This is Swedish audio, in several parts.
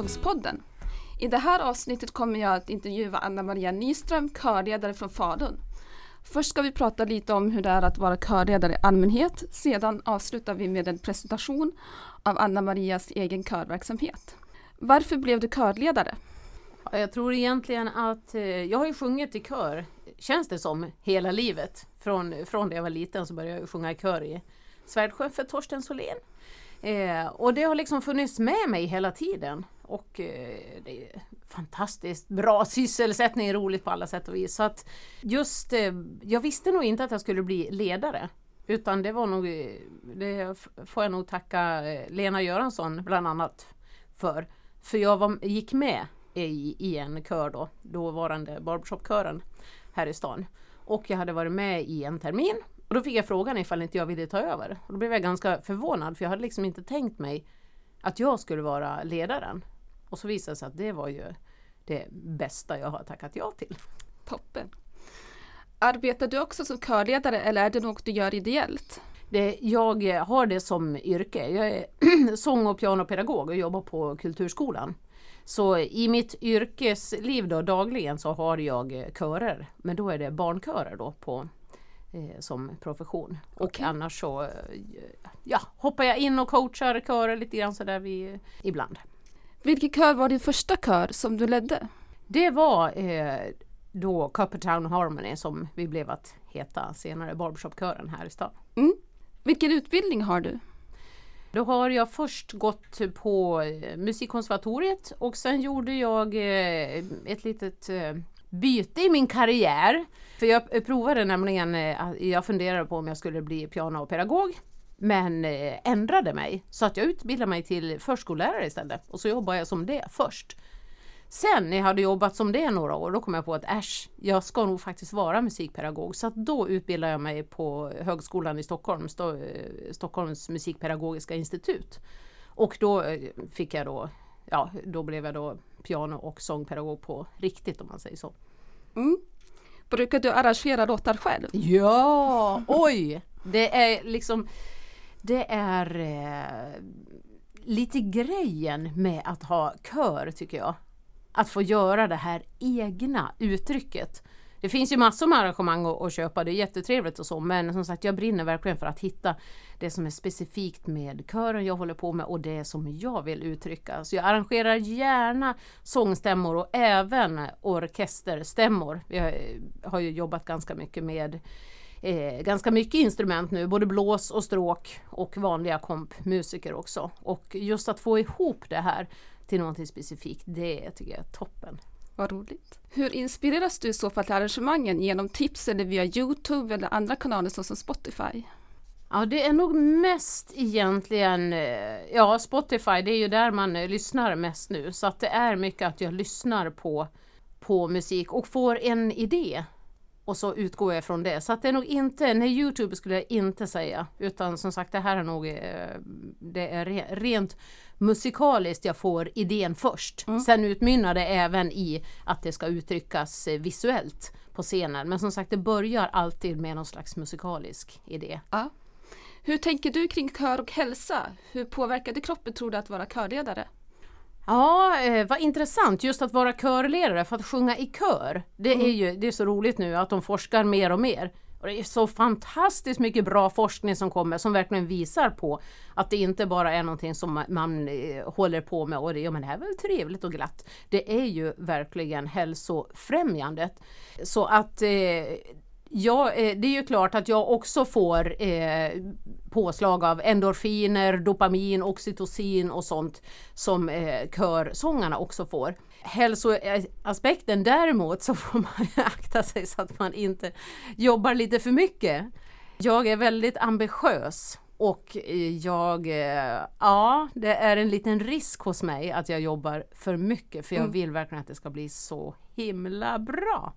Körsångspodden. I det här avsnittet kommer jag att intervjua Anna Maria Nyström, körledare från Falun. Först ska vi prata lite om hur det är att vara körledare i allmänhet. Sedan avslutar vi med en presentation av Anna Marias egen körverksamhet. Varför blev du körledare? Jag tror egentligen att eh, jag har ju sjungit i kör, känns det som, hela livet. Från, från det jag var liten så började jag sjunga i kör i Svärdsjö för Torsten Solén. Eh, och det har liksom funnits med mig hela tiden. Och eh, det är fantastiskt bra sysselsättning, roligt på alla sätt och vis. Så att just, eh, jag visste nog inte att jag skulle bli ledare. Utan det var nog, eh, det får jag nog tacka eh, Lena Göransson bland annat för. För jag var, gick med i, i en kör då, dåvarande barbershopkören här i stan. Och jag hade varit med i en termin och då fick jag frågan ifall inte jag ville ta över. Och då blev jag ganska förvånad för jag hade liksom inte tänkt mig att jag skulle vara ledaren. Och så visade det sig att det var ju det bästa jag har tackat ja till. Toppen! Arbetar du också som körledare eller är det något du gör ideellt? Det, jag har det som yrke. Jag är sång och pianopedagog och jobbar på Kulturskolan. Så i mitt yrkesliv då dagligen så har jag körer, men då är det barnkörer då på, eh, som profession. Och Okej. annars så eh, ja, hoppar jag in och coachar körer lite grann sådär vi, ibland. Vilken kör var din första kör som du ledde? Det var eh, då Coppertown Harmony som vi blev att heta senare, Barbershopkören här i stan. Mm. Vilken utbildning har du? Då har jag först gått på eh, Musikkonservatoriet och sen gjorde jag eh, ett litet eh, byte i min karriär. För jag provade nämligen, att- jag funderade på om jag skulle bli pianopedagog. Men eh, ändrade mig så att jag utbildade mig till förskollärare istället och så jobbade jag som det först. Sen när jag hade jobbat som det några år, då kom jag på att äsch, jag ska nog faktiskt vara musikpedagog. Så att då utbildade jag mig på Högskolan i Stockholm, Sto eh, Stockholms musikpedagogiska institut. Och då eh, fick jag då, ja, då blev jag då piano och sångpedagog på riktigt om man säger så. Mm. Brukar du arrangera låtar själv? Ja, oj! Det är liksom, det är eh, lite grejen med att ha kör tycker jag. Att få göra det här egna uttrycket. Det finns ju massor med arrangemang att, att köpa, det är jättetrevligt och så, men som sagt jag brinner verkligen för att hitta det som är specifikt med kören jag håller på med och det som jag vill uttrycka. Så jag arrangerar gärna sångstämmor och även orkesterstämmor. Jag eh, har ju jobbat ganska mycket med eh, ganska mycket instrument nu, både blås och stråk och vanliga kompmusiker också. Och just att få ihop det här till någonting specifikt, det tycker jag är toppen. Vad roligt. Hur inspireras du i så fall till arrangemangen? Genom tips eller via Youtube eller andra kanaler såsom Spotify? Ja, det är nog mest egentligen, eh, ja Spotify, det är ju där man eh, lyssnar mest nu. Så att det är mycket att jag lyssnar på, på musik och får en idé. Och så utgår jag från det. Så att det är nog inte, nej Youtube skulle jag inte säga. Utan som sagt det här är nog, eh, det är re, rent musikaliskt jag får idén först. Sen utmynnar det även i att det ska uttryckas eh, visuellt på scenen. Men som sagt det börjar alltid med någon slags musikalisk idé. Ja. Hur tänker du kring kör och hälsa? Hur påverkade kroppen tror du att vara körledare? Ja, eh, vad intressant just att vara körledare för att sjunga i kör. Det är ju det är så roligt nu att de forskar mer och mer. Och det är så fantastiskt mycket bra forskning som kommer som verkligen visar på att det inte bara är någonting som man, eh, håller på med och det, ja, men det här är väl trevligt och glatt. Det är ju verkligen hälsofrämjande. Så att eh, Ja, eh, det är ju klart att jag också får eh, påslag av endorfiner, dopamin, oxytocin och sånt som eh, körsångarna också får. Hälsoaspekten däremot så får man akta sig så att man inte jobbar lite för mycket. Jag är väldigt ambitiös och eh, jag, eh, ja, det är en liten risk hos mig att jag jobbar för mycket för jag Mm. vill verkligen att det ska bli så himla bra.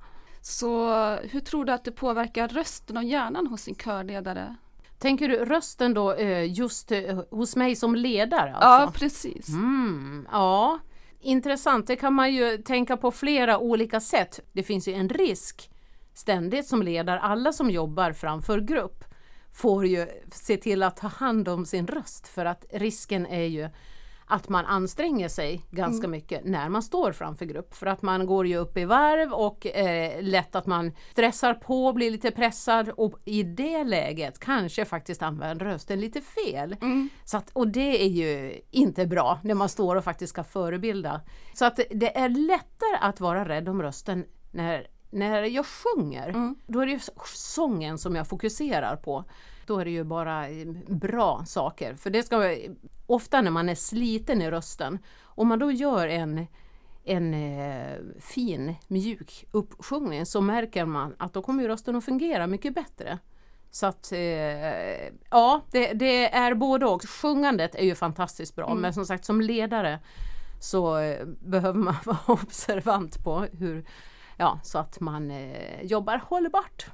Så hur tror du att det påverkar rösten och hjärnan hos sin körledare? Tänker du rösten då eh, just eh, hos mig som ledare? Ja, Alltså? precis. Mm, ja, intressant. Det kan man ju tänka på flera olika sätt. Det finns ju en risk ständigt som ledare. Alla som jobbar framför grupp får ju se till att ta hand om sin röst för att risken är ju att man anstränger sig ganska mm. mycket när man står framför grupp. För att man går ju upp i varv och eh, lätt att man stressar på, blir lite pressad och i det läget kanske faktiskt använder rösten lite fel. Mm. Så att, och det är ju inte bra när man står och faktiskt ska förebilda. Så att det är lättare att vara rädd om rösten när när jag sjunger, mm. då är det ju sången som jag fokuserar på. Då är det ju bara eh, bra saker. För det ska ofta när man är sliten i rösten, om man då gör en en eh, fin mjuk uppsjungning så märker man att då kommer rösten att fungera mycket bättre. Så att eh, ja, det, det, är både och. Sjungandet är ju fantastiskt bra mm. men som sagt som ledare så eh, behöver man vara observant på hur, ja, så att man eh, jobbar hållbart.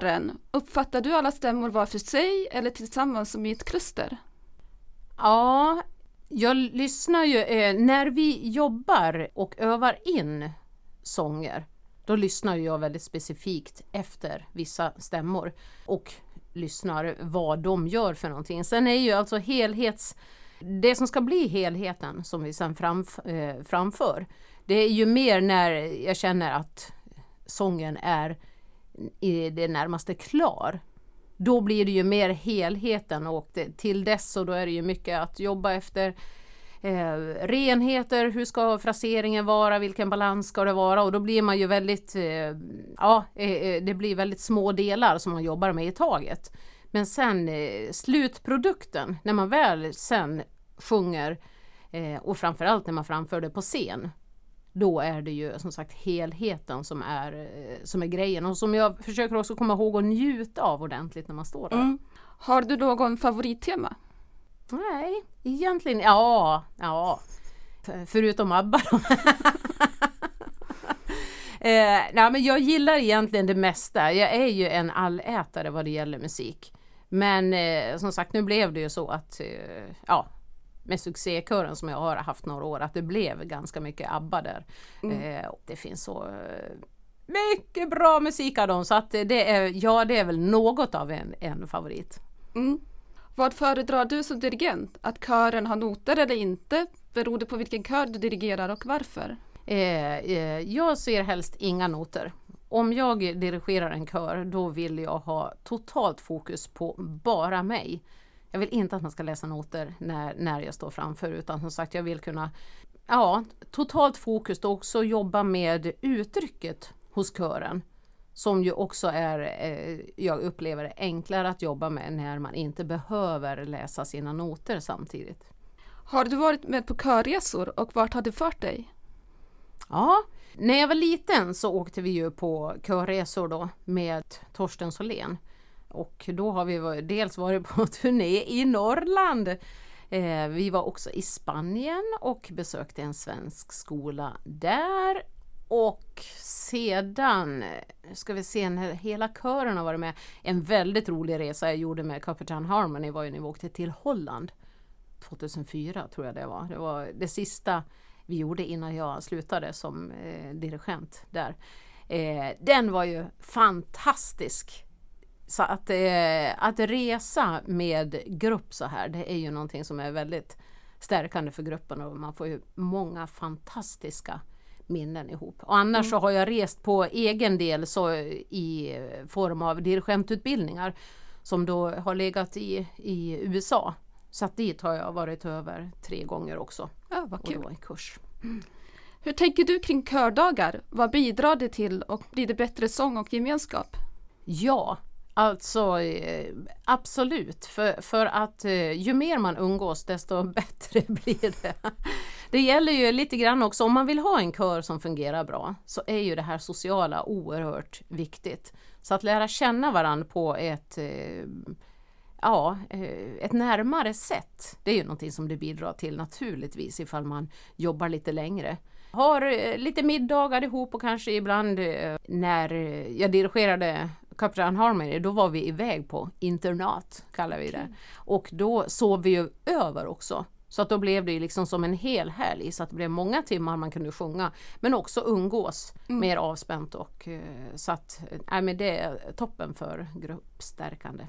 Kören? Uppfattar du alla stämmor var för sig eller tillsammans som i ett kluster? Ja, jag lyssnar ju, eh, när vi jobbar och övar in sånger, då lyssnar jag väldigt specifikt efter vissa stämmor och lyssnar vad de gör för någonting. Sen är ju alltså helhets... Det som ska bli helheten som vi sen framf eh, framför, det är ju mer när jag känner att sången är i det närmaste klar. Då blir det ju mer helheten och det, till dess så då är det ju mycket att jobba efter eh, renheter, hur ska fraseringen vara, vilken balans ska det vara och då blir man ju väldigt, eh, ja eh, eh det blir väldigt små delar som man jobbar med i taget. Men sen eh, slutprodukten, när man väl sen sjunger eh, och framförallt när man framför det på scen, då är det ju som sagt helheten som är, eh, som är grejen och som jag försöker också komma ihåg att njuta av ordentligt när man står där. Mm. Har du någon favorittema? Nej, egentligen ja, ja. Förutom ABBA eh, nej, men jag gillar egentligen det mesta. Jag är ju en allätare vad det gäller musik. Men eh, som sagt, nu blev det ju så att eh, ja, med succékören som jag har haft några år, att det blev ganska mycket ABBA där. Mm. Eh, det finns så eh, mycket bra musik av dem så att det är, ja, det är väl något av en, en favorit. Mm. Vad föredrar du som dirigent? Att kören har noter eller inte? Beror det på vilken kör du dirigerar och varför? Eh, eh, jag ser helst inga noter. Om jag dirigerar en kör då vill jag ha totalt fokus på bara mig. Jag vill inte att man ska läsa noter när, när jag står framför utan som sagt jag vill kunna ja, totalt fokus och också jobba med uttrycket hos kören som ju också är, eh, jag upplever det, enklare att jobba med när man inte behöver läsa sina noter samtidigt. Har du varit med på körresor och vart har det fört dig? Ja, när jag var liten så åkte vi ju på körresor då med Torsten Solén. Och då har vi dels varit på turné i Norrland. Eh, vi var också i Spanien och besökte en svensk skola där. Och sedan, ska vi se, när hela kören har varit med. En väldigt rolig resa jag gjorde med Capitan Harmony var ju när vi åkte till Holland. 2004 tror jag det var. Det var det sista vi gjorde innan jag slutade som eh, dirigent där. Eh, den var ju fantastisk. Så att, eh, att resa med grupp så här, det är ju någonting som är väldigt stärkande för gruppen och man får ju många fantastiska minnen ihop. Och annars mm. så har jag rest på egen del så i form av dirigentutbildningar som då har legat i, i USA. Så att dit har jag varit över tre gånger också. Ja, vad kul. Och då en kurs. Hur tänker du kring kördagar? Vad bidrar det till och blir det bättre sång och gemenskap? Ja, Alltså eh, absolut, för, för att eh, ju mer man umgås desto bättre blir det. Det gäller ju lite grann också, om man vill ha en kör som fungerar bra så är ju det här sociala oerhört viktigt. Så att lära känna varandra på ett eh, ja, ett närmare sätt. Det är ju någonting som det bidrar till naturligtvis ifall man jobbar lite längre. Har lite middagar ihop och kanske ibland när jag dirigerade Kapten Harmony, då var vi iväg på internat, kallar vi det. Och då sov vi ju över också. Så att då blev det liksom som en hel helg så att det blev många timmar man kunde sjunga. Men också umgås mm. mer avspänt och eh, så att äh, men det är toppen för gruppstärkande.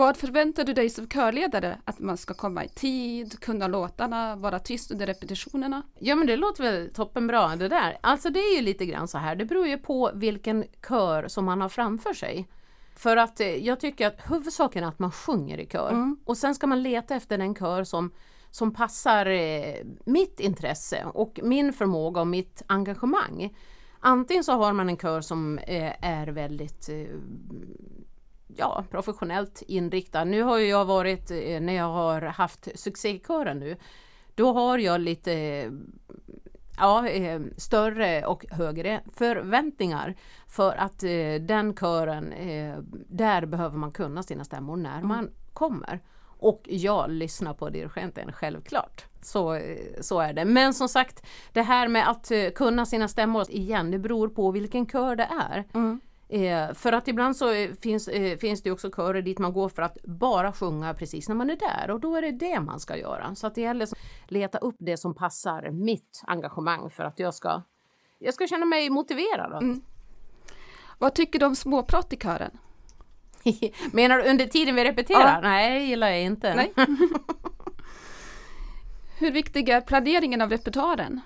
Vad förväntar du dig som körledare? Att man ska komma i tid, kunna låtarna, vara tyst under repetitionerna? Ja men det låter väl toppenbra det där. Alltså det är ju lite grann så här, det beror ju på vilken kör som man har framför sig. För att eh, jag tycker att huvudsaken är att man sjunger i kör mm. och sen ska man leta efter den kör som som passar eh, mitt intresse och min förmåga och mitt engagemang. Antingen så har man en kör som eh, är väldigt ja, professionellt inriktad. Nu har jag varit, eh, när jag har haft succékören nu, då har jag lite ja, eh, större och högre förväntningar. För att eh, den kören, där behöver man kunna sina stämmor när mm. man kommer. Och jag lyssnar på dirigenten, självklart. Så, så är det. Men som sagt, det här med att kunna sina stämmor igen, det beror på vilken kör det är. Mm. Eh, för att ibland så eh, finns, eh, finns det också körer dit man går för att bara sjunga precis när man är där och då är det det man ska göra. Så att det gäller att leta upp det som passar mitt engagemang för att jag ska, jag ska känna mig motiverad. Mm. Vad tycker du om småprat i kören? Menar du under tiden vi repeterar? Ja. Nej, det gillar jag inte. Hur viktig är planeringen av repertoaren?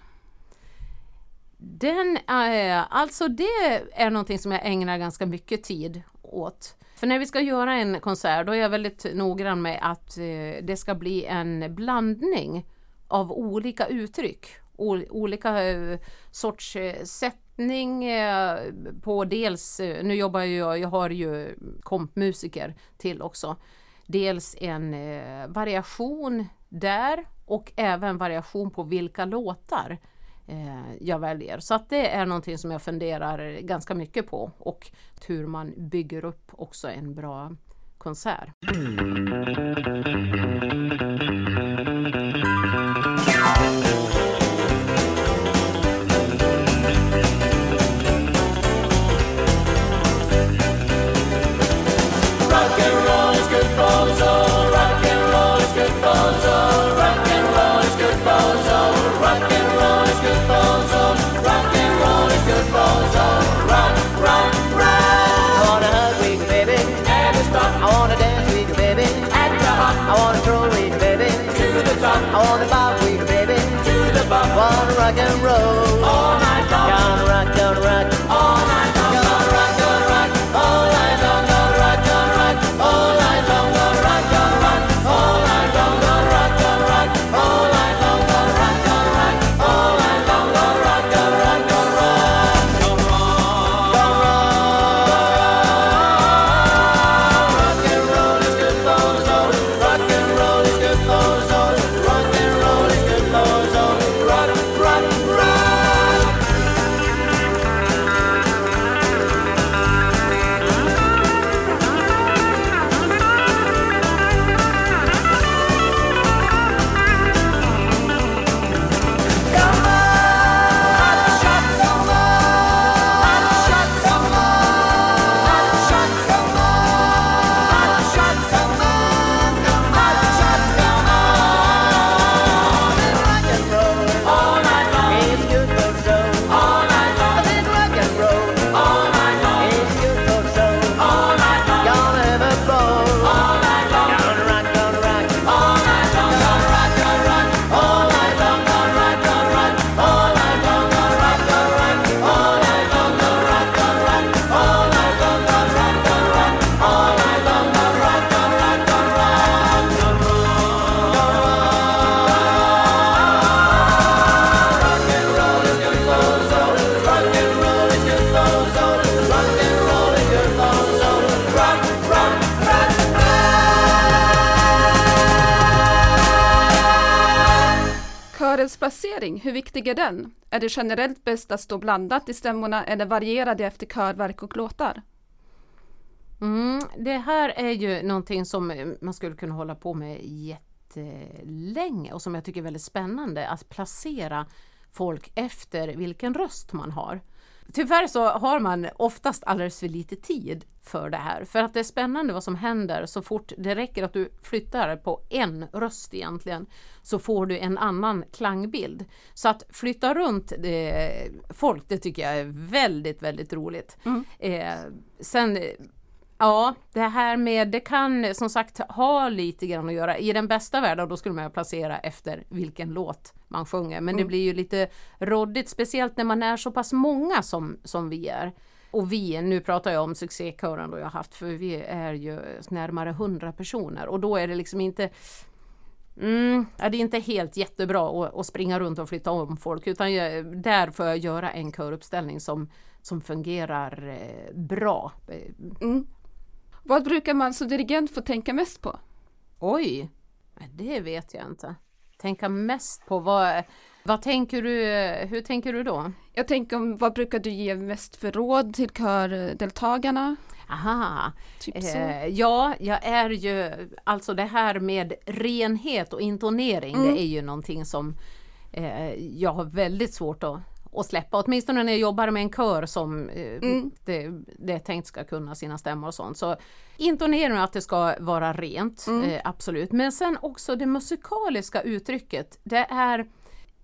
Den är, alltså det är någonting som jag ägnar ganska mycket tid åt. För när vi ska göra en konsert då är jag väldigt noggrann med att eh, det ska bli en blandning av olika uttryck. olika eh, sorts sättning på dels, nu jobbar jag, jag har ju kompmusiker till också. Dels en variation där och även variation på vilka låtar Eh, jag väljer. Så att det är någonting som jag funderar ganska mycket på och hur man bygger upp också en bra konsert. Rock and roll. Viktig är den? Är det generellt bäst att stå blandat i stämmorna eller variera det efter körverk och låtar? Mm, det här är ju någonting som eh, man skulle kunna hålla på med jättelänge och som jag tycker är väldigt spännande att placera folk efter vilken röst man har. Tyvärr så har man oftast alldeles för lite tid för det här. För att det är spännande vad som händer så fort det räcker att du flyttar på en röst egentligen så får du en annan klangbild. Så att flytta runt det, folk det tycker jag är väldigt väldigt roligt. Mm. Eh, sen Ja, det här med, det kan som sagt ha lite grann att göra. I den bästa världen då skulle man placera efter vilken låt man sjunger. Men mm. det blir ju lite råddigt, speciellt när man är så pass många som, som vi är. Och vi, nu pratar jag om succékören då jag haft, för vi är ju närmare 100 personer och då är det liksom inte Mm, det är inte helt jättebra att, att, springa runt och flytta om folk utan jag, där får jag göra en köruppställning som, som fungerar eh, bra. Mm. Vad brukar man som dirigent få tänka mest på? Oj, det vet jag inte. Tänka mest på vad, vad tänker du, hur tänker du då? Jag tänker om vad brukar du ge mest för råd till kördeltagarna? Aha, typ eh, ja, jag är ju, alltså det här med renhet och intonering, mm. det är ju någonting som eh, jag har väldigt svårt att att släppa. Åtminstone när jag jobbar med en kör som eh, Mm. det, det är tänkt ska kunna sina stämmor och sånt. Så intonering att det ska vara rent, Mm. eh, absolut. Men sen också det musikaliska uttrycket. Det är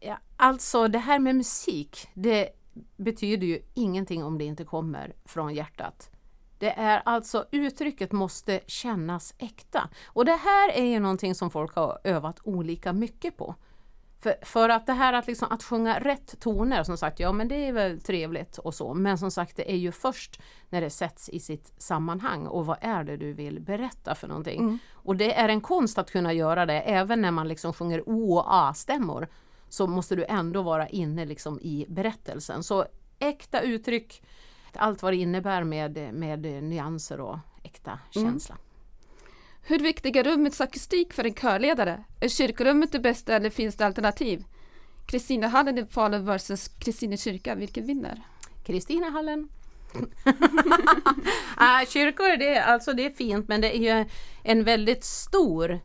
ja, alltså det här med musik. Det betyder ju ingenting om det inte kommer från hjärtat. Det är alltså uttrycket måste kännas äkta. Och det här är ju någonting som folk har övat olika mycket på. För, för att det här att, liksom, att sjunga rätt toner, som sagt, ja men det är väl trevligt och så. Men som sagt, det är ju först när det sätts i sitt sammanhang och vad är det du vill berätta för någonting. Mm. Och det är en konst att kunna göra det, även när man liksom sjunger O och A-stämmor. Så måste du ändå vara inne liksom i berättelsen. Så äkta uttryck, allt vad det innebär med, med nyanser och äkta Mm. Hur viktig är rummets akustik för en körledare? Är kyrkorummet det bästa eller finns det alternativ? Kristinahallen i Falun versus Kristine kyrka, vilken vinner? Kristinahallen. ah, kyrkor, det är, alltså det är fint men det är ju en väldigt stor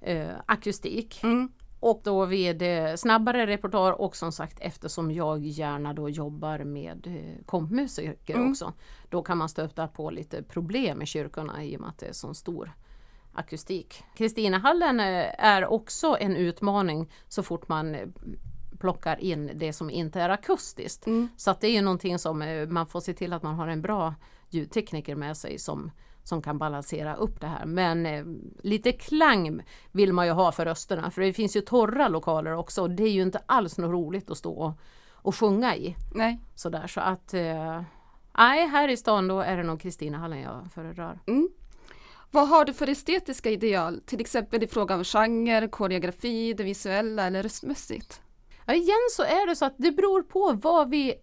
eh, akustik. Mm. Och då vid eh, snabbare repertoar och som sagt eftersom jag gärna då jobbar med eh, kompmusiker Mm. också. Då kan man stöta på lite problem i kyrkorna i och med att det är så stor akustik. Kristinahallen eh, är också en utmaning så fort man eh, plockar in det som inte är akustiskt. Mm. Så att det är någonting som eh, man får se till att man har en bra ljudtekniker med sig som, som kan balansera upp det här. Men eh, lite klang vill man ju ha för rösterna för det finns ju torra lokaler också och det är ju inte alls något roligt att stå och, och sjunga i. Nej. Sådär så att eh, Nej, här i stan då är det nog Kristinahallen jag föredrar. Mm. Vad har du för estetiska ideal, till exempel i fråga om genre, koreografi, det visuella eller röstmässigt? Ja, igen så är det så att det beror på vad vi,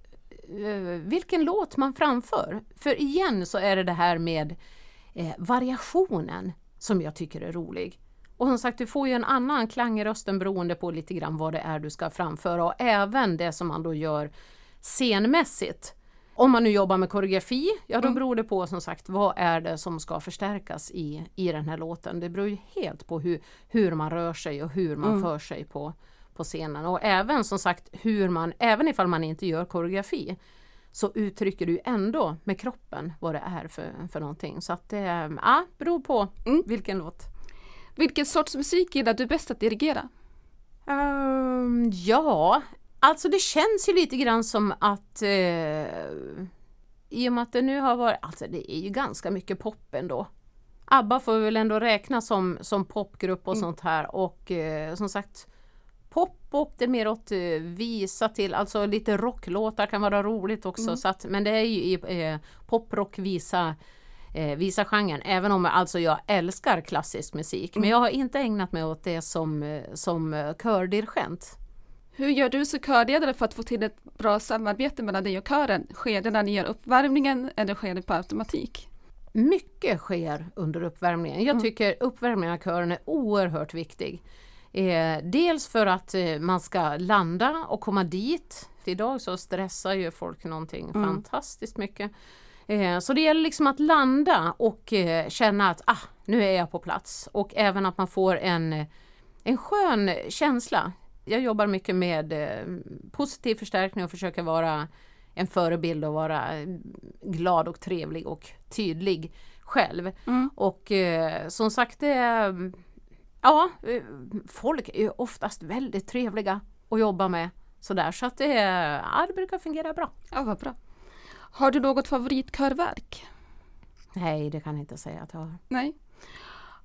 eh, vilken låt man framför. För igen så är det det här med eh, variationen som jag tycker är rolig. Och som sagt, du får ju en annan klang i rösten beroende på lite grann vad det är du ska framföra och även det som man då gör scenmässigt. Om man nu jobbar med koreografi, ja då Mm. beror det på som sagt vad är det som ska förstärkas i, i den här låten. Det beror ju helt på hur, hur man rör sig och hur man Mm. för sig på, på scenen. Och även som sagt hur man, även ifall man inte gör koreografi, så uttrycker du ändå med kroppen vad det är för, för någonting. Så att det ja, beror på Mm. vilken låt. Vilken sorts musik gillar du bäst att dirigera? Ehm, ja, alltså det känns ju lite grann som att eh, i och med att det nu har varit, alltså det är ju ganska mycket pop ändå. ABBA får vi väl ändå räkna som, som popgrupp och Mm. sånt här och eh, som sagt pop och det är mer åt eh, visa till, alltså lite rocklåtar kan vara roligt också. Mm. Så att, men det är ju i eh, poprock visa eh, visa genren, även om alltså jag älskar klassisk musik. Men Mm. jag har inte ägnat mig åt det som, eh, som kördirigent. Hur gör du som körledare för att få till ett bra samarbete mellan dig och kören? Sker det när ni gör uppvärmningen eller sker det på automatik? Mycket sker under uppvärmningen. Jag Mm. tycker uppvärmningen av kören är oerhört viktig. Eh, dels för att eh, man ska landa och komma dit. Idag så stressar ju folk någonting Mm. fantastiskt mycket. Eh, så det gäller liksom att landa och eh, känna att ah, nu är jag på plats. Och även att man får en, en skön känsla. Jag jobbar mycket med eh, positiv förstärkning och försöker vara en förebild och vara eh, glad och trevlig och tydlig själv. Mm. Och eh, som sagt, är, ja, eh, folk är oftast väldigt trevliga att jobba med. Sådär, så att det, ja, det brukar fungera bra. Ja, vad bra. Har du något favoritkörverk? Nej, det kan jag inte säga att jag har. Nej.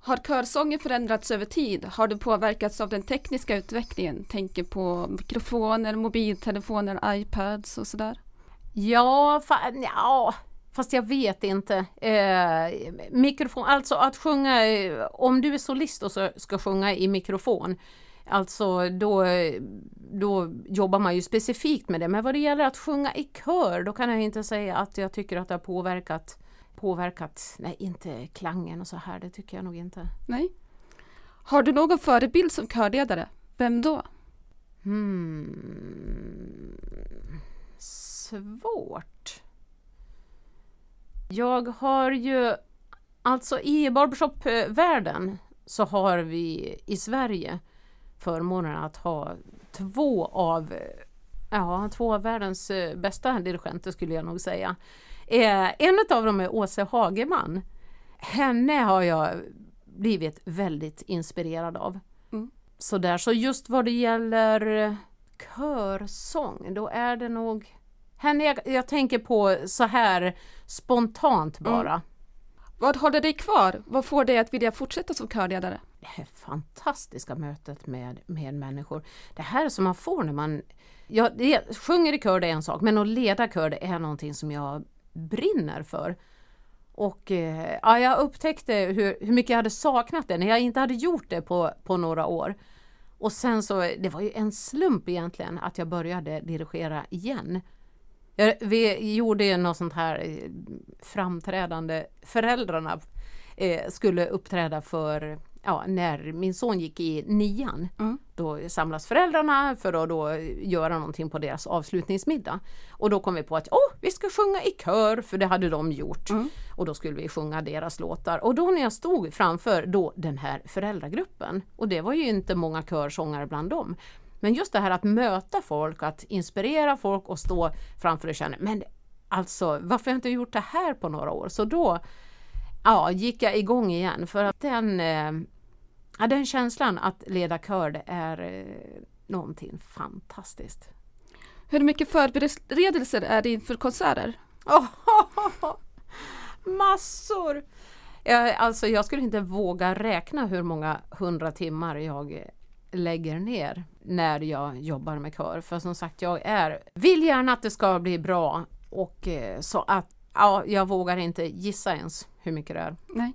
Har körsången förändrats över tid? Har du påverkats av den tekniska utvecklingen? Tänker på mikrofoner, mobiltelefoner, iPads och sådär. Ja, fa ja, fast jag vet inte. Eh, mikrofon, alltså att sjunga, eh, om du är solist och så ska sjunga i mikrofon, alltså då, då jobbar man ju specifikt med det. Men vad det gäller att sjunga i kör, då kan jag inte säga att jag tycker att det har påverkat påverkat, nej inte klangen och så här, det tycker jag nog inte. Nej. Har du någon förebild som körledare? Vem då? Hmm. Svårt. Jag har ju, alltså i barbershop-världen så har vi i Sverige förmånen att ha två av Ja, två av världens eh, bästa dirigenter skulle jag nog säga. Eh, en av dem är Åse Hageman. Henne har jag blivit väldigt inspirerad av. Mm. Så, där. så just vad det gäller körsång, då är det nog henne jag, jag tänker på så här spontant bara. Mm. Vad håller dig kvar? Vad får dig att vilja fortsätta som körledare? Det här fantastiska mötet med, med människor. Det här som man får när man ja, det, sjunger i kör det är en sak, men att leda kör det är någonting som jag brinner för. Och eh, ja, jag upptäckte hur, hur mycket jag hade saknat det när jag inte hade gjort det på, på några år. Och sen så, det var ju en slump egentligen att jag började dirigera igen. Jag, vi gjorde ju något sånt här eh, framträdande, föräldrarna eh, skulle uppträda för ja, när min son gick i nian, mm. då samlas föräldrarna för att då göra någonting på deras avslutningsmiddag. Och då kom vi på att oh, vi ska sjunga i kör, för det hade de gjort. Mm. Och då skulle vi sjunga deras låtar. Och då när jag stod framför då den här föräldragruppen, och det var ju inte många körsångare bland dem, men just det här att möta folk, att inspirera folk och stå framför och känna, men alltså varför har jag inte gjort det här på några år? Så då ja, gick jag igång igen för att den, eh, ja, den känslan att leda kör det är eh, någonting fantastiskt. Hur mycket förberedelser är det inför konserter? Oh, massor! Jag, alltså jag skulle inte våga räkna hur många hundra timmar jag lägger ner när jag jobbar med kör. För som sagt, jag är, vill gärna att det ska bli bra och eh, så att ja, jag vågar inte gissa ens hur mycket det är. Nej.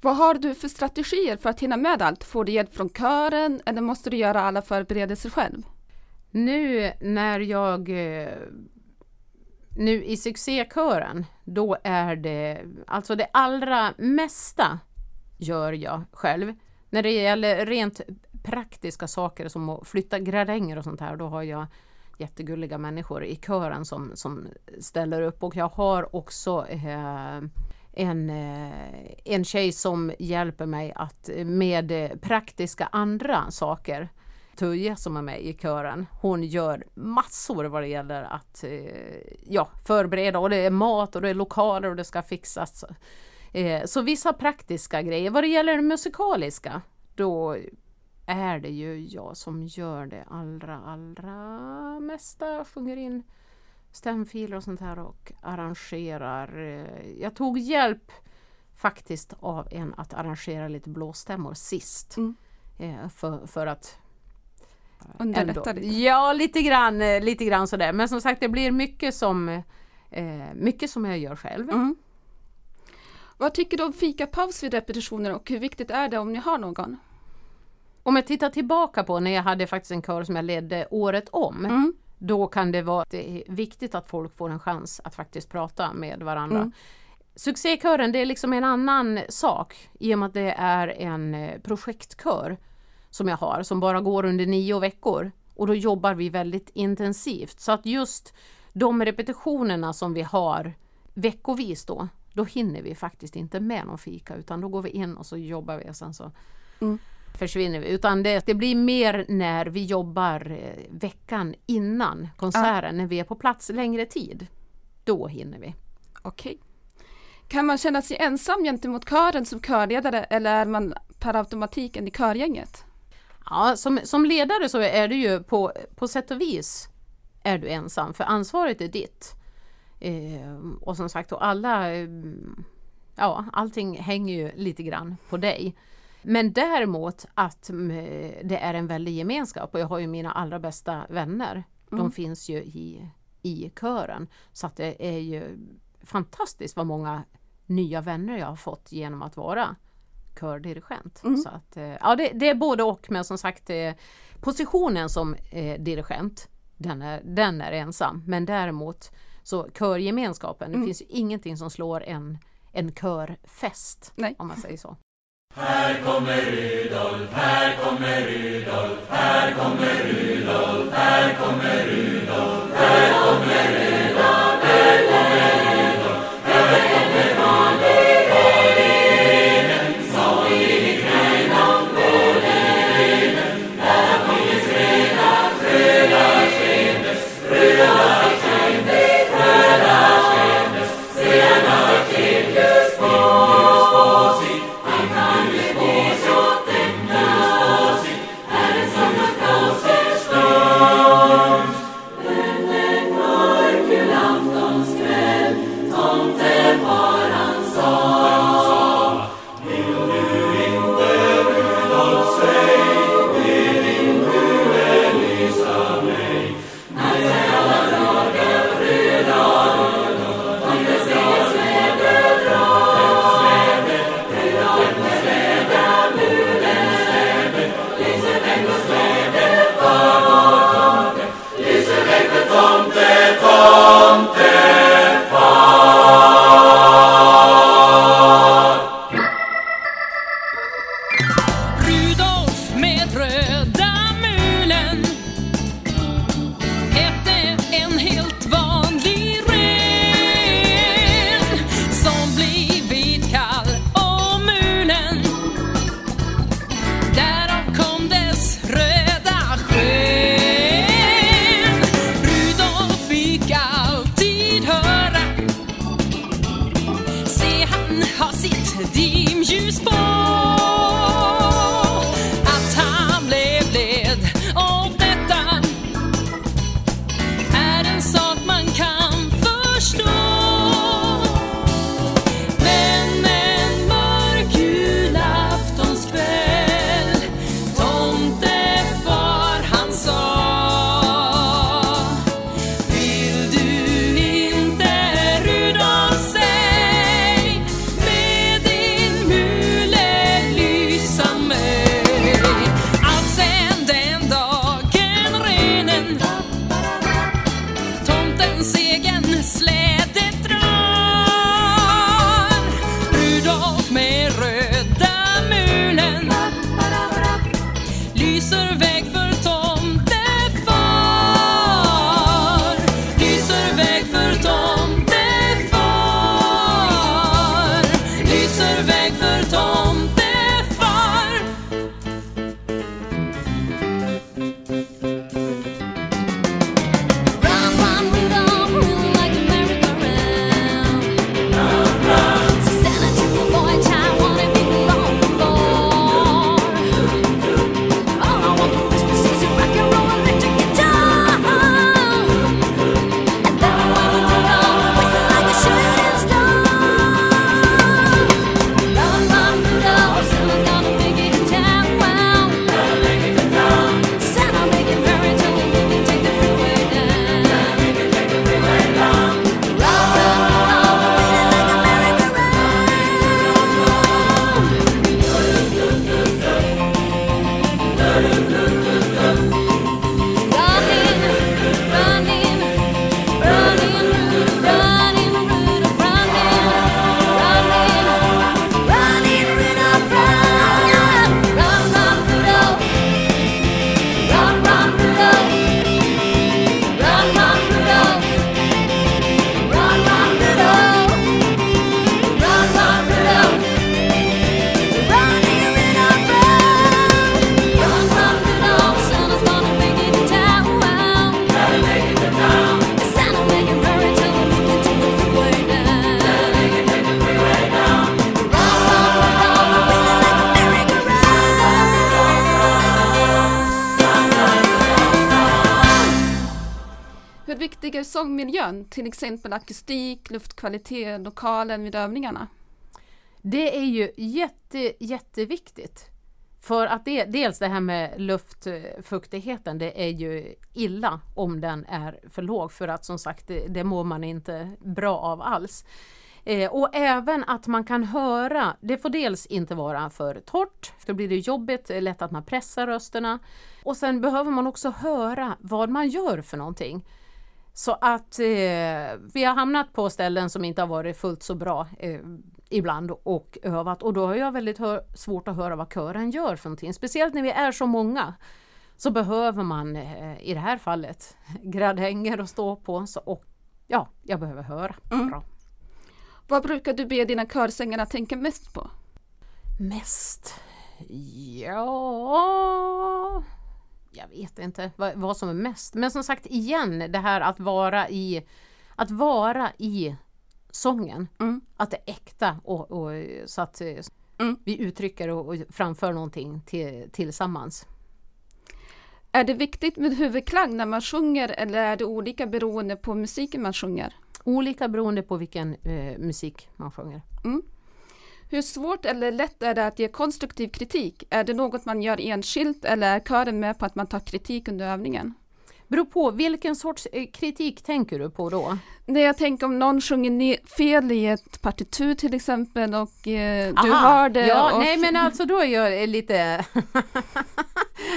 Vad har du för strategier för att hinna med allt? Får du hjälp från kören eller måste du göra alla förberedelser själv? Nu när jag eh, nu i succékören, då är det alltså det allra mesta gör jag själv. När det gäller rent praktiska saker som att flytta gradänger och sånt här, då har jag jättegulliga människor i kören som, som ställer upp och jag har också eh, en, eh, en tjej som hjälper mig att med eh, praktiska andra saker. Tuija som är med i kören, hon gör massor vad det gäller att eh, ja, förbereda och det är mat och det är lokaler och det ska fixas. Så vissa praktiska grejer. Vad det gäller det musikaliska, då är det ju jag som gör det allra, allra mesta. Sjunger in stämfiler och sånt här och arrangerar. Jag tog hjälp faktiskt av en att arrangera lite blåstämmor sist. Mm. Eh, för, för att Underlätta lite? Ja, lite grann, eh, lite grann sådär. Men som sagt, det blir mycket som, eh, mycket som jag gör själv. Mm. Vad tycker du om fikapaus vid repetitioner och hur viktigt är det om ni har någon? Om jag tittar tillbaka på när jag hade faktiskt en kör som jag ledde året om. Mm. Då kan det vara det viktigt att folk får en chans att faktiskt prata med varandra. Mm. Succékören det är liksom en annan sak i och med att det är en eh, projektkör som jag har som bara går under nio veckor. Och då jobbar vi väldigt intensivt så att just de repetitionerna som vi har veckovis då, då hinner vi faktiskt inte med någon fika utan då går vi in och så jobbar vi och sen så mm försvinner vi. Utan det, det blir mer när vi jobbar eh, veckan innan konserten, ja. när vi är på plats längre tid. Då hinner vi. Okej. Kan man känna sig ensam gentemot kören som körledare eller är man per automatik en i körgänget? Ja, som, som ledare så är du ju på, på sätt och vis är du ensam för ansvaret är ditt. Eh, och som sagt, och alla, eh, ja, allting hänger ju lite grann på dig. Men däremot att det är en väldig gemenskap och jag har ju mina allra bästa vänner. Mm. De finns ju i, i kören. Så att det är ju fantastiskt vad många nya vänner jag har fått genom att vara kördirigent. Mm. Så att, eh, ja, det, det, är både och men som sagt eh, positionen som eh, dirigent den är, den är ensam men däremot så körgemenskapen, mm. det finns ju ingenting som slår en, en körfest Nej. om man säger så. Här kommer Rudolf, här kommer Rudolf, här kommer Rudolf, här kommer Rudolf, här kommer Rudolf, miljön, till exempel akustik, luftkvalitet, lokalen vid övningarna? Det är ju jätte, jätteviktigt. För att det, dels det här med luftfuktigheten, det är ju illa om den är för låg för att som sagt det, det mår man inte bra av alls. Eh, och även att man kan höra, det får dels inte vara för torrt, för då blir det jobbigt, det är lätt att man pressar rösterna. Och sen behöver man också höra vad man gör för någonting. Så att eh, vi har hamnat på ställen som inte har varit fullt så bra eh, ibland och övat och då har jag väldigt svårt att höra vad kören gör för någonting. Speciellt när vi är så många så behöver man eh, i det här fallet gradhänger att stå på så, och ja, jag behöver höra bra. Vad brukar du be dina körsångare tänka mest på? Mest? Ja... Jag vet inte vad, vad som är mest. Men som sagt igen, det här att vara i, att vara i sången. Mm. Att det är äkta och, och så att eh, Mm. vi uttrycker och, och framför någonting till, tillsammans. Är det viktigt med huvudklang när man sjunger eller är det olika beroende på musiken man sjunger? Olika beroende på vilken eh, musik man sjunger. Hur svårt eller lätt är det att ge konstruktiv kritik? Är det något man gör enskilt eller är kören med på att man tar kritik under övningen? Beror på vilken sorts eh, kritik tänker du på då? När jag tänker om någon sjunger fel i ett partitur till exempel och eh, du hör det. Ja, och, nej men alltså då är jag lite...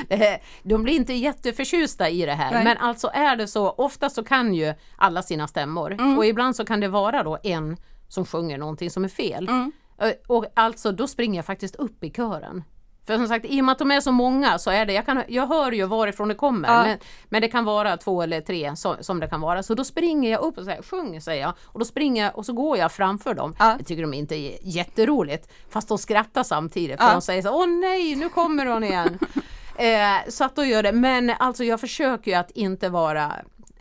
De blir inte jätteförtjusta i det här. Nej. Men alltså är det så, ofta så kan ju alla sina stämmor. Mm. Och ibland så kan det vara då en som sjunger någonting som är fel. Mm. Eh, Och alltså då springer jag faktiskt upp i kören. För som sagt, i och med att de är så många så är det, jag, kan, jag hör ju varifrån det kommer. Ja. Men, men det kan vara två eller tre som, som det kan vara. Så då springer jag upp och säger sjung säger jag. Och då springer jag och så går jag framför dem. Ja. Det tycker de inte är jätteroligt. Fast de skrattar samtidigt. För Ja. de säger så åh nej nu kommer hon igen. eh, så att då gör det. Men alltså jag försöker ju att inte vara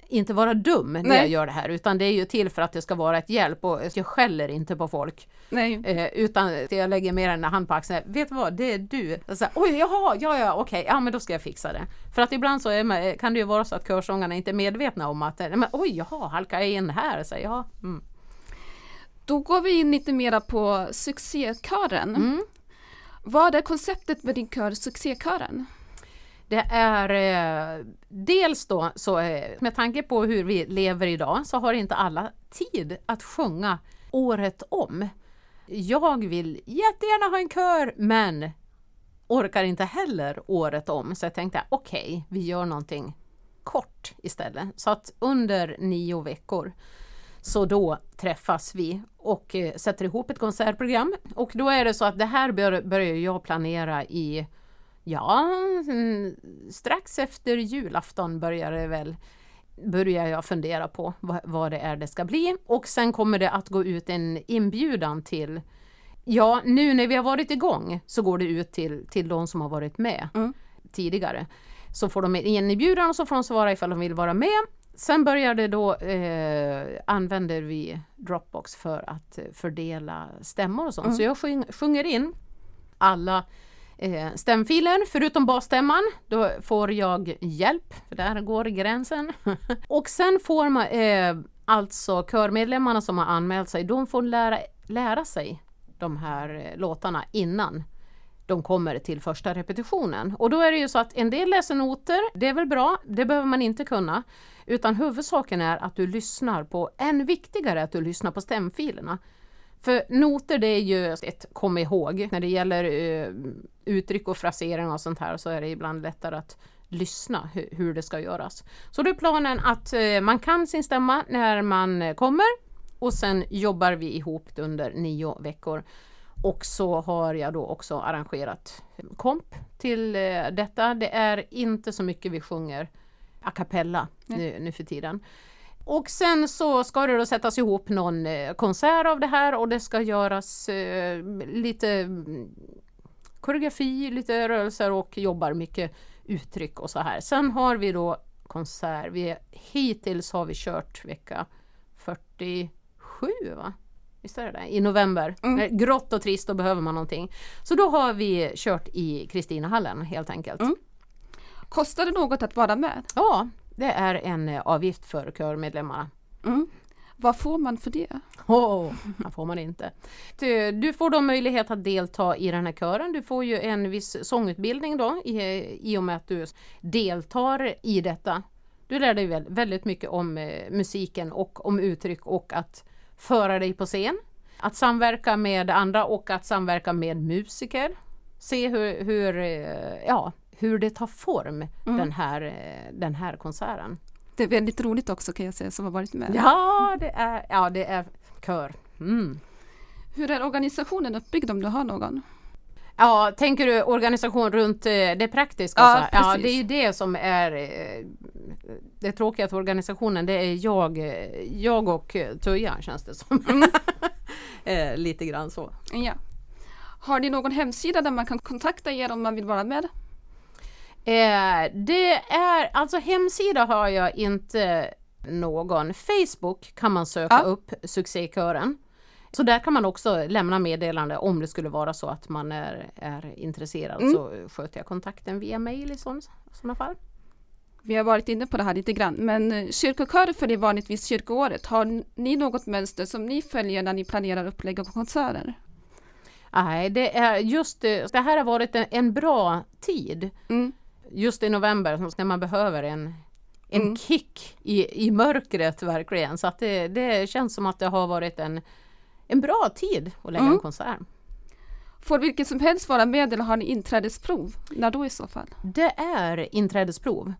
inte vara dum när Nej. jag gör det här utan det är ju till för att det ska vara ett hjälp och jag skäller inte på folk. Eh, utan jag lägger mer en hand på axeln. Vet du vad, det är du. Så här, Oj, jaha, ja, ja, okej, ja men då ska jag fixa det. För att ibland så är man, kan det ju vara så att körsångarna inte är medvetna om att, nej, men, oj, jaha, halkar jag in här? Så, ja, mm. Då går vi in lite mera på succékören. Mm. Vad är konceptet med din kör, succékören? Det är eh, dels då så eh, med tanke på hur vi lever idag så har inte alla tid att sjunga året om. Jag vill jättegärna ha en kör men orkar inte heller året om så jag tänkte okej, vi gör någonting kort istället. Så att under nio veckor så då träffas vi och eh, sätter ihop ett konsertprogram. Och då är det så att det här bör, börjar jag planera i, ja, strax efter julafton börjar det väl börjar jag fundera på vad, vad det är det ska bli. Och sen kommer det att gå ut en inbjudan till Ja, nu när vi har varit igång så går det ut till, till de som har varit med Mm. tidigare. Så får de en inbjudan och så får de svara ifall de vill vara med. Sen börjar det då, eh, använder vi Dropbox för att eh, fördela stämmor och sånt. Mm. Så jag sjung, sjunger in alla eh, stämfiler förutom basstämman. Då får jag hjälp, för där går gränsen. och sen får man eh, alltså körmedlemmarna som har anmält sig, de får lära, lära sig de här eh, låtarna innan de kommer till första repetitionen. Och då är det ju så att en del läser noter, det är väl bra, det behöver man inte kunna. Utan huvudsaken är att du lyssnar på, än viktigare att du lyssnar på stämfilerna. För noter det är ju ett kom ihåg. När det gäller eh, uttryck och frasering och sånt här så är det ibland lättare att lyssna hu- hur det ska göras. Så då är planen att eh, man kan sin stämma när man eh, kommer och sen jobbar vi ihop under nio veckor. Och så har jag då också arrangerat komp till eh, detta. Det är inte så mycket vi sjunger a cappella nu, nu för tiden. Och sen så ska det då sättas ihop någon eh, konsert av det här och det ska göras eh, lite mm, koreografi, lite rörelser och jobbar mycket uttryck och så här. Sen har vi då konsert. Vi, hittills har vi kört vecka 47 va? Visst är det det? I november. Mm. Grått och trist, då behöver man någonting. Så då har vi kört i Kristinahallen helt enkelt. Mm. Kostar det något att vara med? Ja, det är en eh, avgift för körmedlemmarna. Mm. Vad får man för det? Oh, det får man inte. Du, får då möjlighet att delta i den här kören. Du får ju en viss sångutbildning då i, i och med att du deltar i detta. Du lär dig väl, väldigt mycket om eh, musiken och om uttryck och att föra dig på scen. Att samverka med andra och att samverka med musiker. Se hur, hur, eh, ja, hur det tar form den, här, eh, den här konserten. Det är väldigt roligt också kan jag säga som har varit med. Ja, det är, ja, det är kör. Mm. Hur är organisationen uppbyggd om du har någon? Ja, tänker du organisation runt eh, det praktiska? Ja, så här? ja, det är ju det som är eh, det tråkiga för organisationen. Det är jag, jag och Tuja känns det som. Mm. lite grann så. Ja. Har ni någon hemsida där man kan kontakta er om man vill vara med? Eh, det är, alltså hemsida har jag inte någon. Facebook kan man söka Ja. upp succékören. Så där kan man också lämna meddelande om det skulle vara så att man är, är intresserad. Mm. Så sköter jag kontakten via mail i sådana fall. Vi har varit inne på det här lite grann, men kyrkokörer följer vanligtvis kyrkoåret. Har ni något mönster som ni följer när ni planerar upplägg och konserter? Nej, det är just det, det här har varit en, en bra tid. Mm. Just i november så när man behöver en, en Mm. kick i, i mörkret verkligen. Så att det, det känns som att det har varit en, en bra tid att lägga Mm. en konsert. Får vilket som helst vara med eller har ni inträdesprov? När då i så fall? Det är inträdesprov.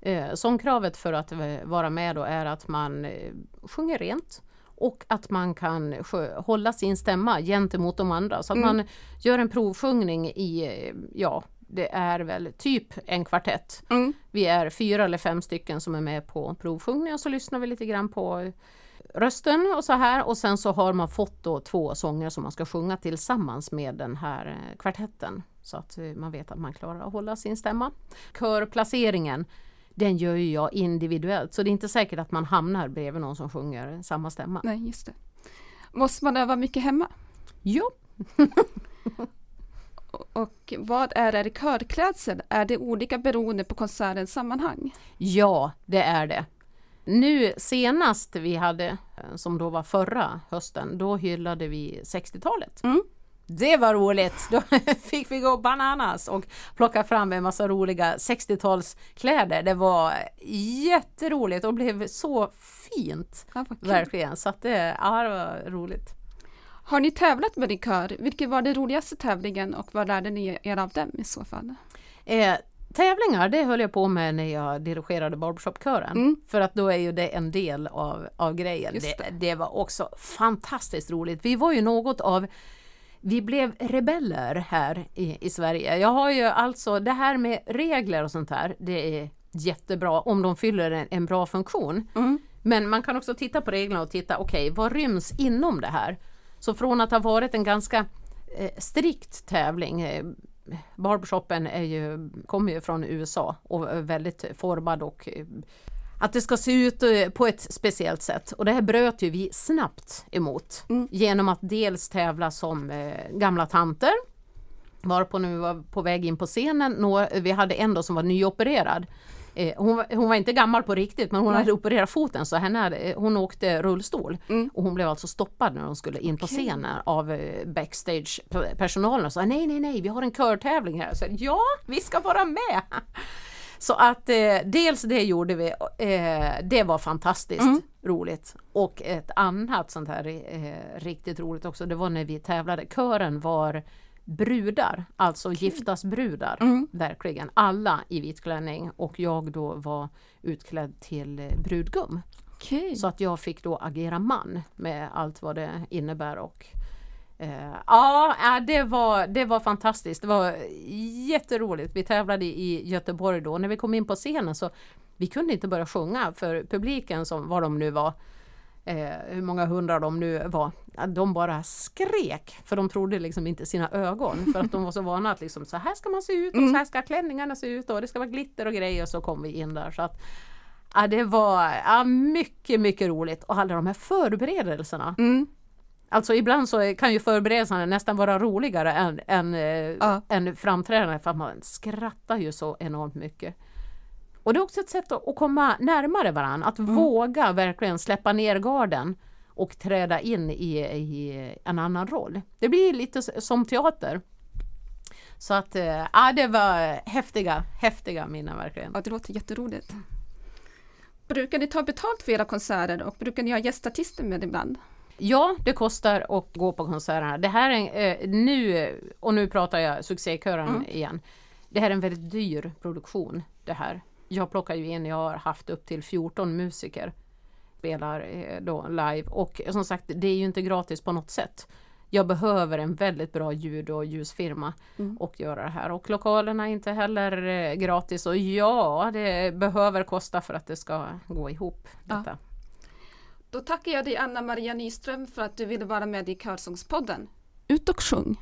Eh, sångkravet för att vara med då är att man eh, sjunger rent och att man kan hålla sin stämma gentemot de andra. Så att Mm. man gör en provsjungning i, ja, det är väl typ en kvartett. Mm. Vi är fyra eller fem stycken som är med på provsjungning och så lyssnar vi lite grann på rösten och så här och sen så har man fått då två sånger som man ska sjunga tillsammans med den här eh, kvartetten. Så att eh, man vet att man klarar att hålla sin stämma. Körplaceringen den gör ju jag individuellt så det är inte säkert att man hamnar bredvid någon som sjunger samma stämma. Nej, just det. Måste man öva mycket hemma? Jo, Och vad är er körklädsel? Är det olika beroende på konsertens sammanhang? Ja, det är det. Nu senast vi hade, eh, som då var förra hösten, då hyllade vi 60-talet. Mm. Det var roligt! Då fick vi gå bananas och plocka fram en massa roliga 60-talskläder. Det var jätteroligt och blev så fint, Ja, verkligen. Så att det, ja, det var roligt. Har ni tävlat med din kör? Vilken var den roligaste tävlingen och vad lärde ni er av dem i så fall? Eh, tävlingar, det höll jag på med när jag dirigerade barbershopkören. Mm. För att då är ju det en del av, av grejen. Det, det. det var också fantastiskt roligt. Vi var ju något av vi blev rebeller här i, i Sverige. Jag har ju alltså det här med regler och sånt här. Det är jättebra om de fyller en, en bra funktion. Mm. Men man kan också titta på reglerna och titta, okej, vad ryms inom det här? Så från att ha varit en ganska eh, strikt tävling, eh, barbershopen är ju, kommer ju från USA och är väldigt formad och eh, att det ska se ut på ett speciellt sätt. Och det här bröt ju vi snabbt emot Mm. genom att dels tävla som gamla tanter Varpå när vi var på väg in på scenen, vi hade en då som var nyopererad. Eh, hon, var, hon var inte gammal på riktigt men hon Nej. hade opererat foten så henne hade, eh, hon åkte rullstol. Mm. Och hon blev alltså stoppad när hon skulle in på scenen av eh, backstage-personalen och sa nej, nej, nej, vi har en körtävling här. Så, ja, vi ska vara med! Så att eh, dels det gjorde vi, eh, det var fantastiskt Mm. roligt. Och ett annat sånt här eh, riktigt roligt också, det var när vi tävlade. Kören var brudar, alltså giftasbrudar. Mm. Verkligen, alla i vit klänning och jag då var utklädd till eh, brudgum. Okej. Så att jag fick då agera man med allt vad det innebär och eh, ja, ja, det var, det var fantastiskt. Det var jätteroligt. Vi tävlade i Göteborg då. När vi kom in på scenen så vi kunde inte börja sjunga för publiken som vad de nu var eh, hur många hundra de nu var, de bara skrek för de trodde liksom inte sina ögon för att de var så vana att liksom så här ska man se ut och så här ska klänningarna se ut och det ska vara glitter och grejer och så kom vi in där så att Ja, det var ja, mycket, mycket roligt och alla de här förberedelserna. Mm. Alltså ibland så kan ju förberedelserna nästan vara roligare än, än, eh, Ja. än framträdandet för att man skrattar ju så enormt mycket. Och det är också ett sätt att, komma närmare varandra, att våga verkligen släppa ner garden och träda in i, i en annan roll. Det blir lite som teater. Så att, eh, ja det var häftiga, häftiga minnen verkligen. Ja, det låter jätteroligt. Brukar ni ta betalt för era konserter och brukar ni ha gästartister med ibland? Ja, det kostar att gå på konserterna. Det här är eh, nu, och nu pratar jag succékören Mm. igen. Det här är en väldigt dyr produktion det här. Jag plockar ju in, jag har haft upp till 14 musiker spelar eh, då live och som sagt det är ju inte gratis på något sätt. Jag behöver en väldigt bra ljud och ljusfirma Mm. och göra det här och lokalerna är inte heller eh, gratis och ja, det behöver kosta för att det ska gå ihop. Ja. Detta. Då tackar jag dig Anna Maria Nyström för att du ville vara med i Körsångspodden. Ut och sjung!